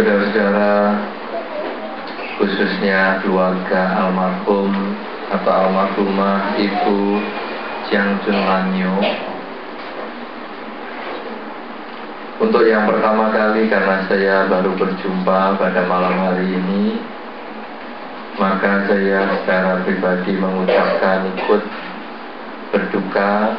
Saudara-saudara, khususnya keluarga almarhum atau almarhumah Ibu Jiang Chun Lanyo. Untuk yang pertama kali karena saya baru berjumpa pada malam hari ini, maka saya secara pribadi mengucapkan ikut berduka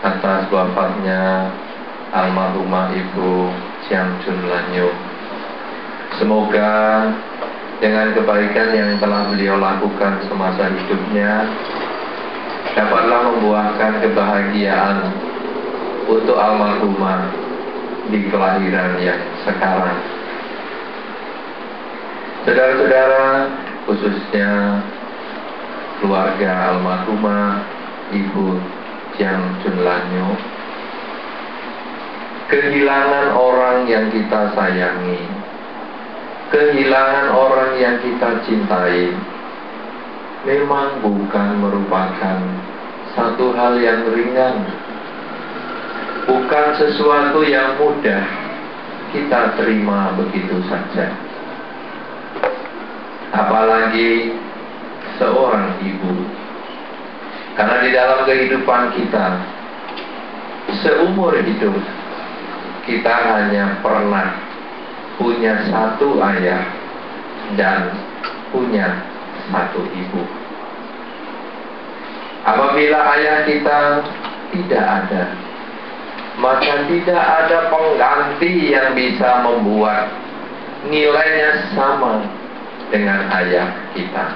atas wafatnya almarhumah Ibu Jiang Chun Lanyo. Semoga dengan kebaikan yang telah beliau lakukan semasa hidupnya dapatlah membuahkan kebahagiaan untuk almarhumah di kelahiran yang sekarang. Saudara-saudara, khususnya keluarga almarhumah Ibu Jiang Junlanyo, kehilangan orang yang kita sayangi kehilangan orang yang kita cintai memang bukan merupakan satu hal yang ringan, bukan sesuatu yang mudah kita terima begitu saja. Apalagi seorang ibu, karena di dalam kehidupan kita, seumur hidup, kita hanya pernah punya satu ayah dan punya satu ibu. Apabila ayah kita tidak ada, maka tidak ada pengganti yang bisa membuat nilainya sama dengan ayah kita.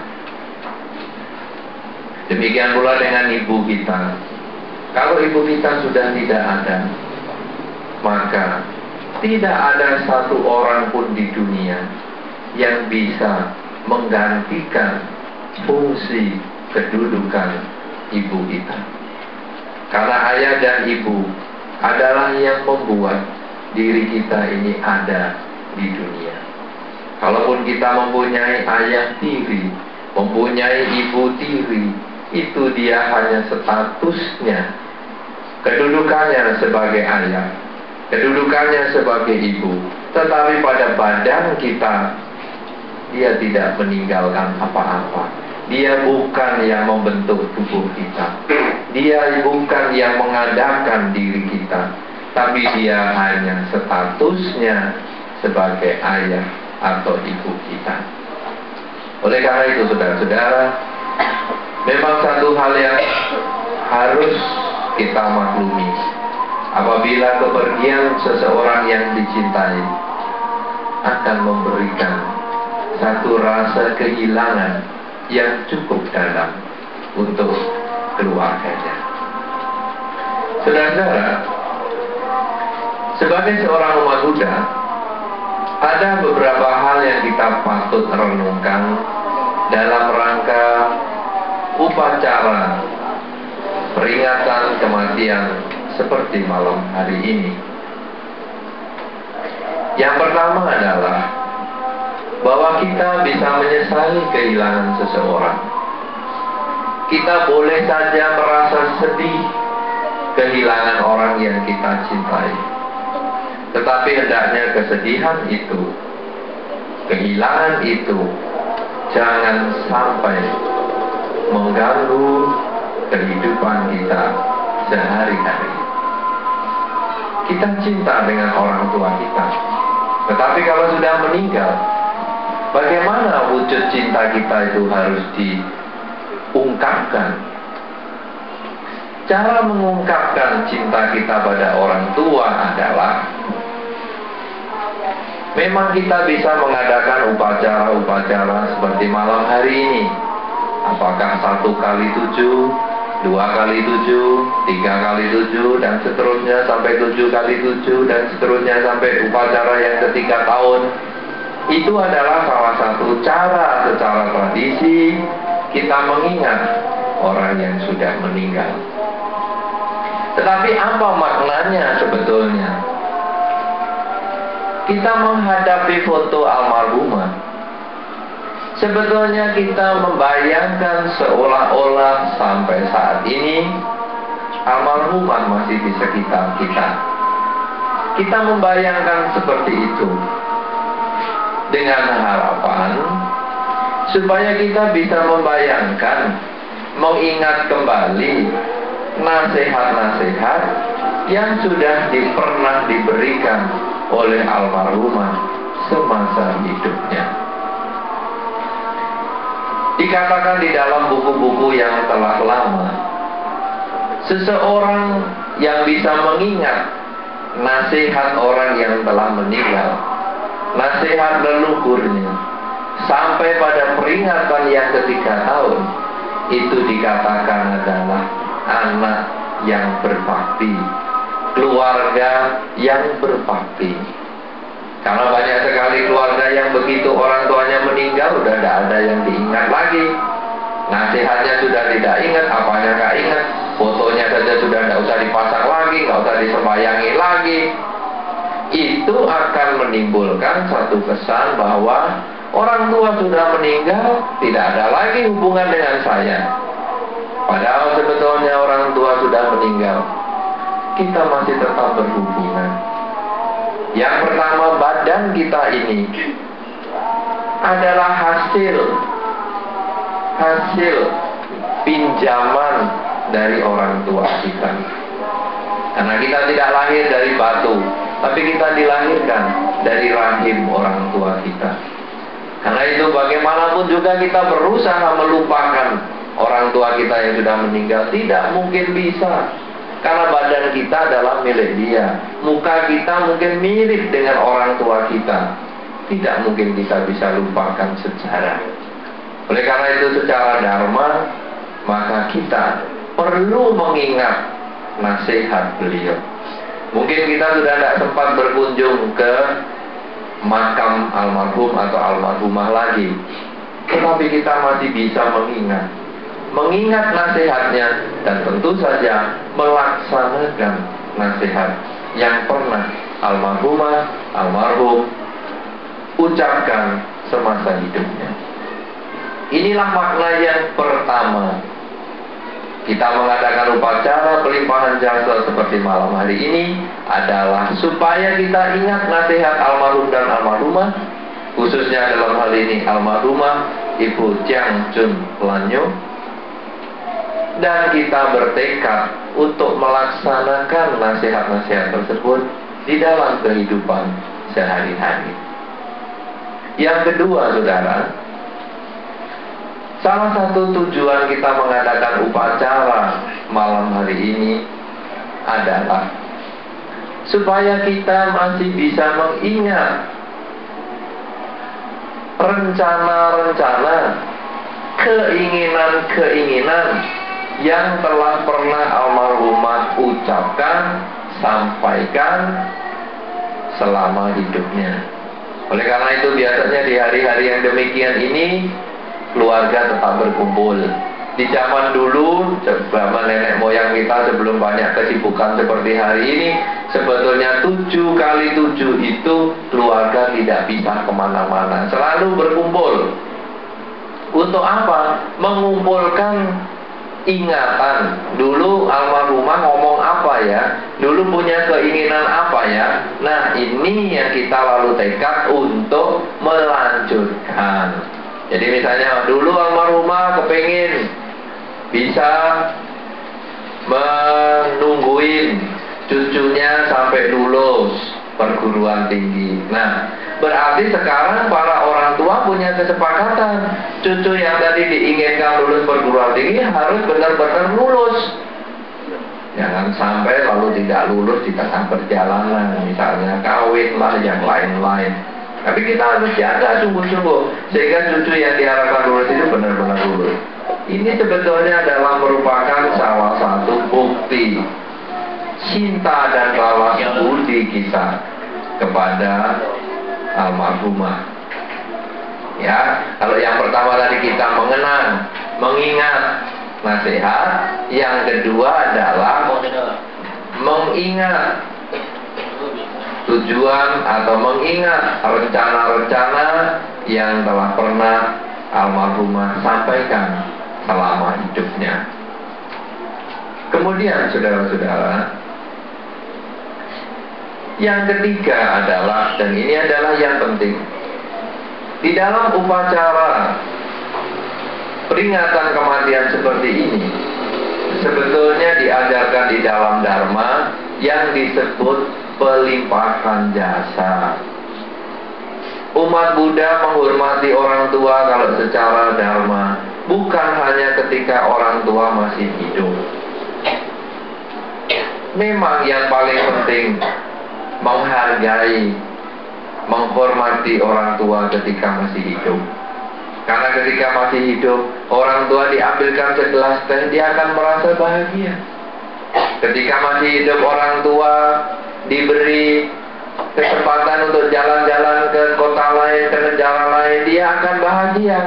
Demikian pula dengan ibu kita. Kalau ibu kita sudah tidak ada, maka tidak ada satu orang pun di dunia yang bisa menggantikan fungsi kedudukan ibu kita. Karena ayah dan ibu adalah yang membuat diri kita ini ada di dunia. Kalaupun kita mempunyai ayah tiri, mempunyai ibu tiri, itu dia hanya statusnya, kedudukannya sebagai ayah kedudukannya sebagai ibu, tetapi pada badan kita dia tidak meninggalkan apa-apa. Dia bukan yang membentuk tubuh kita. Dia bukan yang mengadakan diri kita, tapi dia hanya statusnya sebagai ayah atau ibu kita. Oleh karena itu, saudara-saudara, memang satu hal yang harus kita maklumi apabila kepergian seseorang yang dicintai akan memberikan satu rasa kehilangan yang cukup dalam untuk keluarganya. Saudara-saudara, sebagai seorang umat Buddha, ada beberapa hal yang kita patut renungkan dalam rangka upacara peringatan kematian seperti malam hari ini. Yang pertama adalah bahwa kita bisa menyesali kehilangan seseorang. Kita boleh saja merasa sedih kehilangan orang yang kita cintai. Tetapi hendaknya kesedihan itu, kehilangan itu, jangan sampai mengganggu kehidupan kita sehari-hari. Kita cinta dengan orang tua kita. Tetapi kalau sudah meninggal, bagaimana wujud cinta kita itu harus diungkapkan? Cara mengungkapkan cinta kita pada orang tua adalah Memang kita bisa mengadakan upacara-upacara seperti malam hari ini Apakah satu kali tujuh dua kali tujuh, tiga kali tujuh, dan seterusnya sampai tujuh kali tujuh, dan seterusnya sampai upacara yang ketiga tahun. Itu adalah salah satu cara secara tradisi kita mengingat orang yang sudah meninggal. Tetapi apa maknanya sebetulnya? Kita menghadapi foto almarhumah Sebetulnya kita membayangkan seolah-olah sampai saat ini almarhumah masih di sekitar kita. Kita membayangkan seperti itu. dengan harapan supaya kita bisa membayangkan, mengingat kembali nasihat-nasihat yang sudah pernah diberikan oleh almarhumah semasa hidupnya. Dikatakan di dalam buku-buku yang telah lama, seseorang yang bisa mengingat nasihat orang yang telah meninggal, nasihat leluhurnya, sampai pada peringatan yang ketiga tahun, itu dikatakan adalah anak yang berbakti, keluarga yang berbakti. Karena banyak sekali keluarga yang begitu orang tuanya meninggal udah tidak ada yang diingat lagi. Nasihatnya sudah tidak ingat, apanya nggak ingat, fotonya saja sudah tidak usah dipasang lagi, nggak usah disembayangi lagi. Itu akan menimbulkan satu kesan bahwa orang tua sudah meninggal, tidak ada lagi hubungan dengan saya. Padahal sebetulnya orang tua sudah meninggal, kita masih tetap berhubungan. Yang pertama badan kita ini adalah hasil hasil pinjaman dari orang tua kita. Karena kita tidak lahir dari batu, tapi kita dilahirkan dari rahim orang tua kita. Karena itu bagaimanapun juga kita berusaha melupakan orang tua kita yang sudah meninggal, tidak mungkin bisa. Karena badan kita adalah milik dia. Muka kita mungkin mirip dengan orang tua kita. Tidak mungkin kita bisa lupakan sejarah. Oleh karena itu secara dharma, maka kita perlu mengingat nasihat beliau. Mungkin kita sudah tidak sempat berkunjung ke makam almarhum atau almarhumah lagi. Tetapi kita masih bisa mengingat mengingat nasihatnya dan tentu saja melaksanakan nasihat yang pernah almarhumah, almarhum ucapkan semasa hidupnya. Inilah makna yang pertama. Kita mengadakan upacara pelimpahan jasa seperti malam hari ini adalah supaya kita ingat nasihat almarhum dan almarhumah khususnya dalam hal ini almarhumah Ibu Jiang Chun Lanyo dan kita bertekad untuk melaksanakan nasihat-nasihat tersebut di dalam kehidupan sehari-hari. Yang kedua, saudara, salah satu tujuan kita mengadakan upacara malam hari ini adalah supaya kita masih bisa mengingat rencana-rencana, keinginan-keinginan yang telah pernah almarhumah ucapkan, sampaikan selama hidupnya. Oleh karena itu biasanya di hari-hari yang demikian ini keluarga tetap berkumpul. Di zaman dulu, zaman nenek moyang kita sebelum banyak kesibukan seperti hari ini, sebetulnya tujuh kali tujuh itu keluarga tidak bisa ke mana-mana, selalu berkumpul. Untuk apa? Mengumpulkan ingatan. Dulu almarhumah ngomong apa ya? Dulu punya keinginan apa ya? Nah ini yang kita lalu tekad untuk melanjutkan. Jadi misalnya dulu almarhumah kepingin bisa menungguin cucunya sampai lulus perguruan tinggi. Nah Berarti sekarang para orang tua punya kesepakatan. Cucu yang tadi diinginkan lulus perguruan tinggi harus benar-benar lulus. Jangan sampai lalu tidak lulus di tengah perjalanan Misalnya kawin lah yang lain-lain. Tapi kita harus jaga sungguh-sungguh Sehingga cucu yang diharapkan lulus itu benar-benar lulus. Ini sebetulnya adalah merupakan salah satu bukti Cinta dan balas budi kita kepada almarhumah. Ya, kalau yang pertama tadi kita mengenang, mengingat nasihat, yang kedua adalah mengingat tujuan atau mengingat rencana-rencana yang telah pernah almarhumah sampaikan selama hidupnya. Kemudian saudara-saudara, yang ketiga adalah, dan ini adalah yang penting, Di dalam upacara peringatan kematian seperti ini, sebetulnya diajarkan di dalam Dharma yang disebut pelimpahan jasa. Umat Buddha menghormati orang tua kalau secara Dharma bukan hanya ketika orang tua masih hidup. Memang yang paling penting menghargai, menghormati orang tua ketika masih hidup. Karena ketika masih hidup, orang tua diambilkan segelas teh, dia akan merasa bahagia. Ketika masih hidup orang tua diberi kesempatan untuk jalan-jalan ke kota lain, ke negara lain, dia akan bahagia.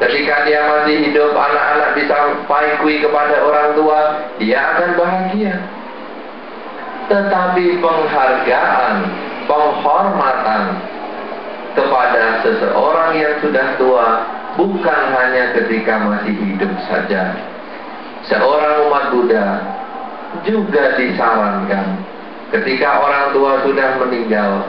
Ketika dia masih hidup, anak-anak bisa paikui kepada orang tua, dia akan bahagia. Tetapi penghargaan, penghormatan kepada seseorang yang sudah tua bukan hanya ketika masih hidup saja. Seorang umat Buddha juga disarankan ketika orang tua sudah meninggal,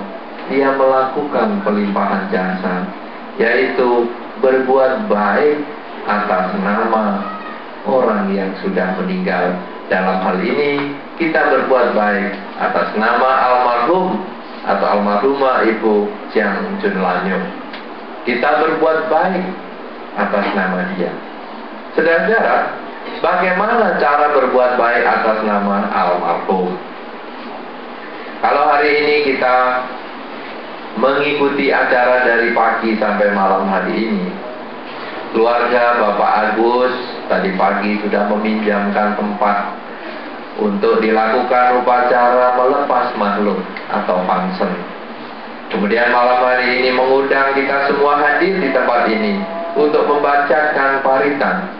dia melakukan pelimpahan jasa, yaitu berbuat baik atas nama orang yang sudah meninggal. Dalam hal ini, kita berbuat baik atas nama almarhum atau almarhumah Ibu Jiang Jun Lanyo. Kita berbuat baik atas nama dia. Saudara-saudara, bagaimana cara berbuat baik atas nama almarhum? Kalau hari ini kita mengikuti acara dari pagi sampai malam hari ini, keluarga Bapak Agus tadi pagi sudah meminjamkan tempat untuk dilakukan upacara melepas makhluk atau function. Kemudian malam hari ini mengundang kita semua hadir di tempat ini untuk membacakan paritan,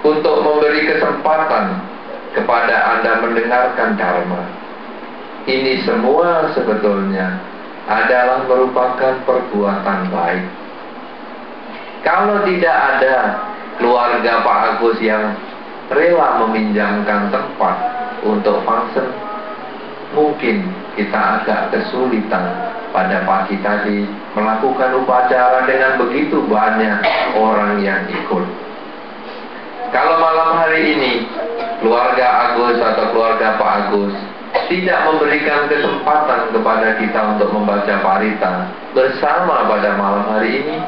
untuk memberi kesempatan kepada Anda mendengarkan Dharma. Ini semua sebetulnya adalah merupakan perbuatan baik. Kalau tidak ada keluarga Pak Agus yang rela meminjamkan tempat untuk function, mungkin kita agak kesulitan pada pagi tadi melakukan upacara dengan begitu banyak orang yang ikut. Kalau malam hari ini keluarga Agus atau keluarga Pak Agus tidak memberikan kesempatan kepada kita untuk membaca parita bersama pada malam hari ini,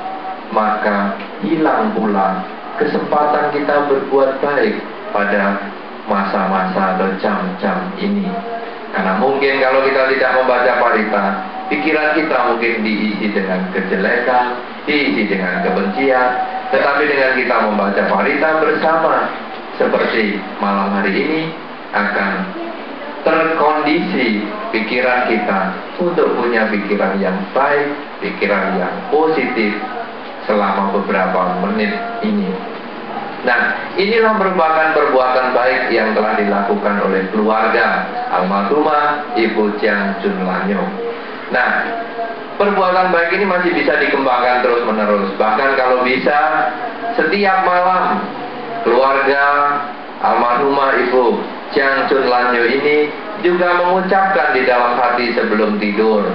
maka hilang pula kesempatan kita berbuat baik pada masa-masa atau jam-jam ini. Karena mungkin kalau kita tidak membaca parita, pikiran kita mungkin diisi dengan kejelekan, diisi dengan kebencian. Tetapi dengan kita membaca parita bersama, seperti malam hari ini, akan terkondisi pikiran kita untuk punya pikiran yang baik, pikiran yang positif, selama beberapa menit ini. Nah, inilah merupakan perbuatan baik yang telah dilakukan oleh keluarga almarhumah Ibu Jiang Jun Lanyo. Nah, perbuatan baik ini masih bisa dikembangkan terus-menerus. Bahkan kalau bisa, setiap malam keluarga almarhumah Ibu Jiang Jun Lanyo ini juga mengucapkan di dalam hati sebelum tidur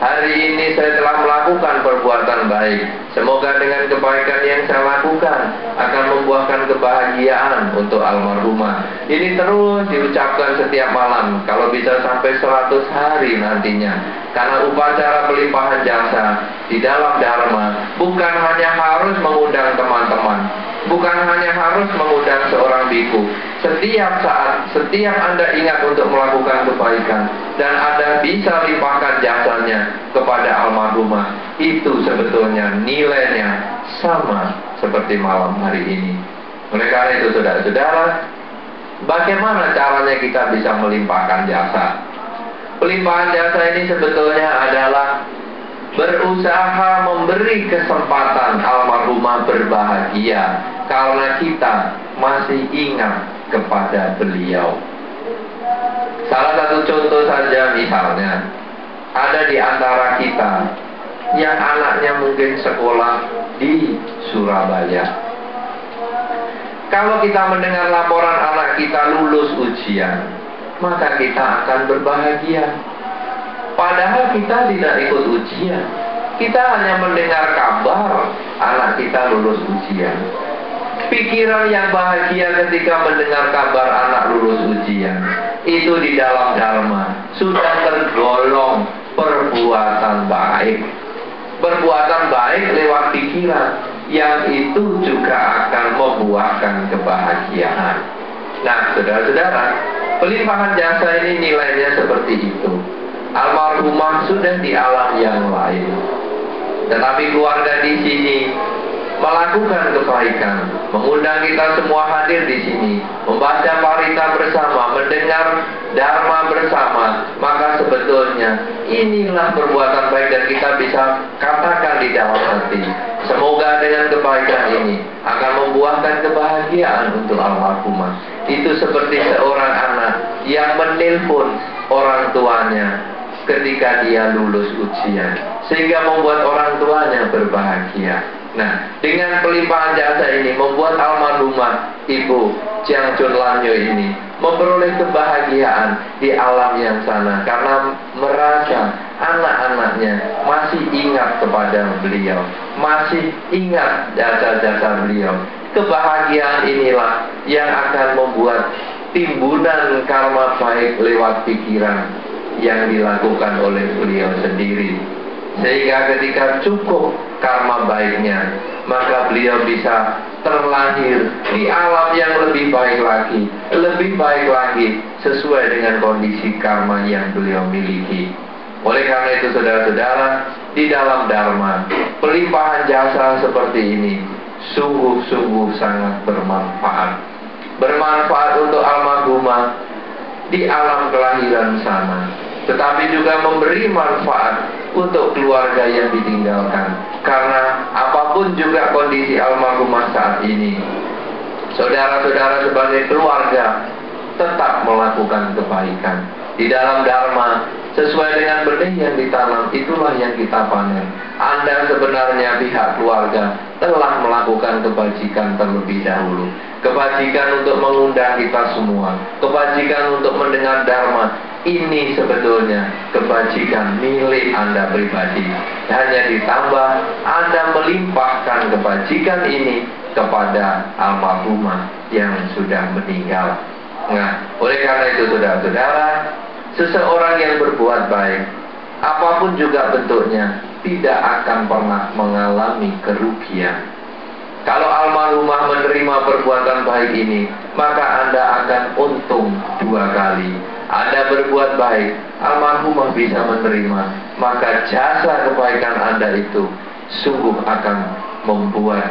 Hari ini saya telah melakukan perbuatan baik. Semoga dengan kebaikan yang saya lakukan akan membuahkan kebahagiaan untuk almarhumah. Ini terus diucapkan setiap malam. Kalau bisa sampai 100 hari nantinya. Karena upacara pelimpahan jasa di dalam Dharma bukan hanya harus mengundang teman-teman, bukan hanya harus mengundang seorang biku. Setiap saat, setiap Anda ingat untuk melakukan kebaikan dan Anda bisa limpahkan jasanya kepada almarhumah, itu sebetulnya nilainya sama seperti malam hari ini. Oleh karena itu, saudara-saudara, bagaimana caranya kita bisa melimpahkan jasa? Pelimpahan jasa ini sebetulnya adalah berusaha memberi kesempatan almarhumah berbahagia karena kita masih ingat kepada beliau. Salah satu contoh saja misalnya, ada di antara kita yang anaknya mungkin sekolah di Surabaya. Kalau kita mendengar laporan anak kita lulus ujian, maka kita akan berbahagia. Padahal kita tidak ikut ujian, Kita hanya mendengar kabar anak kita lulus ujian. Pikiran yang bahagia ketika mendengar kabar anak lulus ujian itu di dalam dharma sudah tergolong perbuatan baik. Perbuatan baik lewat pikiran yang itu juga akan membuahkan kebahagiaan. Nah, saudara-saudara, pelimpahan jasa ini nilainya seperti itu. Almarhumah sudah di alam yang lain. Tetapi keluarga di sini melakukan kebaikan, mengundang kita semua hadir di sini, membaca parita bersama, mendengar dharma bersama, maka sebetulnya inilah perbuatan baik dan kita bisa katakan di dalam hati. Semoga dengan kebaikan ini akan membuahkan kebahagiaan untuk almarhumah. Itu seperti seorang anak yang menelpon orang tuanya ketika dia lulus ujian sehingga membuat orang tuanya berbahagia. Nah, dengan pelimpahan jasa ini membuat almarhumah Ibu Jiang Chun Lanyo ini memperoleh kebahagiaan di alam yang sana karena merasa anak-anaknya masih ingat kepada beliau, masih ingat jasa-jasa beliau. Kebahagiaan inilah yang akan membuat timbunan karma baik lewat pikiran yang dilakukan oleh beliau sendiri sehingga ketika cukup karma baiknya, maka beliau bisa terlahir di alam yang lebih baik lagi, lebih baik lagi sesuai dengan kondisi karma yang beliau miliki. Oleh karena itu saudara-saudara, di dalam Dharma, pelimpahan jasa seperti ini sungguh-sungguh sangat bermanfaat. Bermanfaat untuk almarhumah di alam kelahiran sana, tetapi juga memberi manfaat untuk keluarga yang ditinggalkan. Karena apa pun juga kondisi almarhumah saat ini, saudara-saudara sebagai keluarga tetap melakukan kebaikan. Di dalam Dharma, sesuai dengan benih yang ditanam, itulah yang kita panen. Anda sebenarnya pihak keluarga telah melakukan kebajikan terlebih dahulu. Kebajikan untuk mengundang kita semua. Kebajikan untuk mendengar Dharma ini sebetulnya kebajikan milik Anda pribadi. Hanya ditambah Anda melimpahkan kebajikan ini kepada almarhumah yang sudah meninggal. Nah, oleh karena itu saudara-saudara, seseorang yang berbuat baik, apa pun juga bentuknya, tidak akan pernah mengalami kerugian. Kalau almarhumah menerima perbuatan baik ini, maka Anda akan untung dua kali. Anda berbuat baik, almarhumah bisa menerima, maka jasa kebaikan Anda itu sungguh akan membuat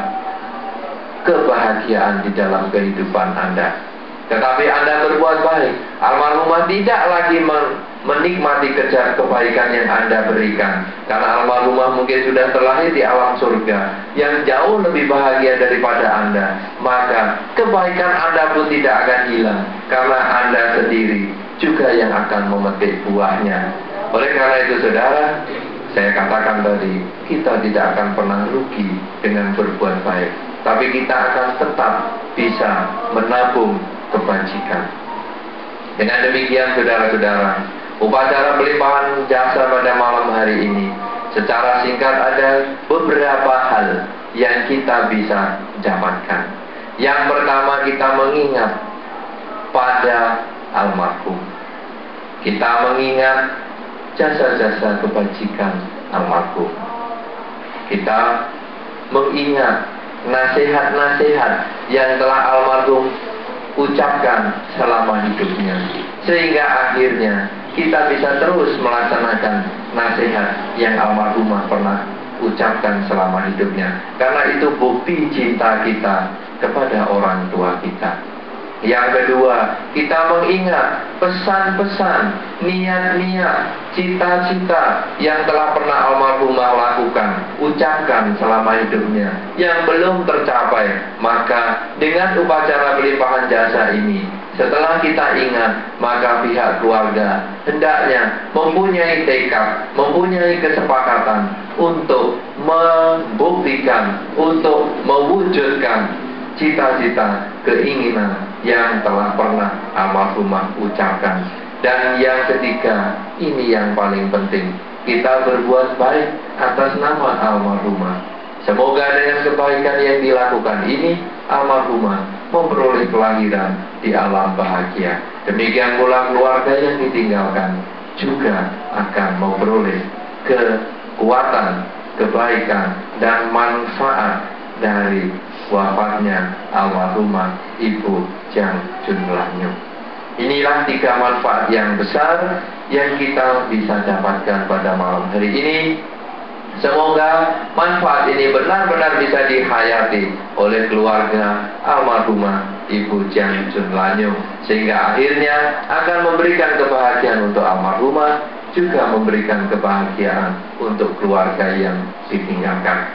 kebahagiaan di dalam kehidupan Anda. Tetapi Anda berbuat baik, almarhumah tidak lagi menikmati kerja kebaikan yang Anda berikan. Karena almarhumah mungkin sudah terlahir di alam surga yang jauh lebih bahagia daripada Anda. Maka kebaikan Anda pun tidak akan hilang karena Anda sendiri juga yang akan memetik buahnya. Oleh karena itu saudara, saya katakan tadi, kita tidak akan pernah rugi dengan berbuat baik. Tapi kita akan tetap bisa menabung kebajikan. Dengan demikian saudara-saudara, upacara pelimpahan jasa pada malam hari ini secara singkat ada beberapa hal yang kita bisa dapatkan. Yang pertama kita mengingat pada almarhum. Kita mengingat jasa-jasa kebajikan almarhum. Kita mengingat nasihat-nasihat yang telah almarhum ucapkan selama hidupnya. Sehingga akhirnya kita bisa terus melaksanakan nasihat yang almarhumah pernah ucapkan selama hidupnya. Karena itu bukti cinta kita kepada orang tua kita. Yang kedua, kita mengingat pesan-pesan, niat-niat, cita-cita yang telah pernah almarhumah lakukan, ucapkan selama hidupnya, yang belum tercapai. Maka dengan upacara pelimpahan jasa ini, setelah kita ingat, maka pihak keluarga hendaknya mempunyai tekad, mempunyai kesepakatan untuk membuktikan, untuk mewujudkan cita-cita, keinginan yang telah pernah almarhumah ucapkan. Dan yang ketiga, ini yang paling penting. kita berbuat baik atas nama almarhumah. Semoga dengan kebaikan yang dilakukan ini, almarhumah memperoleh kelahiran di alam bahagia. Demikian pula keluarga yang ditinggalkan juga akan memperoleh kekuatan, kebaikan, dan manfaat dari wafatnya almarhumah Ibu Jang Junlanyo. Inilah tiga manfaat yang besar yang kita bisa dapatkan pada malam hari ini. Semoga manfaat ini benar-benar bisa dihayati oleh keluarga almarhumah Ibu Jang Junlanyo sehingga akhirnya akan memberikan kebahagiaan untuk almarhumah juga memberikan kebahagiaan untuk keluarga yang ditinggalkan.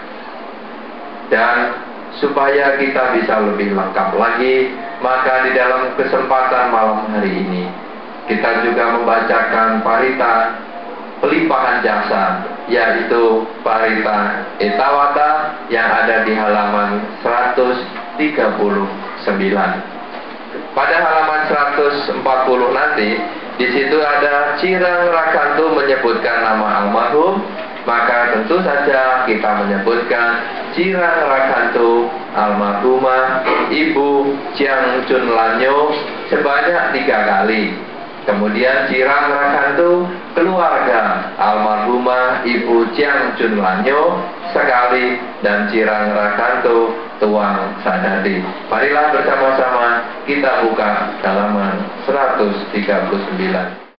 Dan supaya kita bisa lebih lengkap lagi maka di dalam kesempatan malam hari ini kita juga membacakan parita pelimpahan jasa yaitu parita etawata yang ada di halaman 139 pada halaman 140 nanti di situ ada Cirang Rakantu menyebutkan nama almarhum maka tentu saja kita menyebutkan Cirang Rakanto almarhumah Ibu Jiang Chun Lanyo sebanyak tiga kali. Kemudian Cirang Rakanto keluarga almarhumah Ibu Jiang Chun Lanyo sekali dan Cirang Rakanto Tuang Sadadi. Marilah bersama-sama kita buka halaman 139.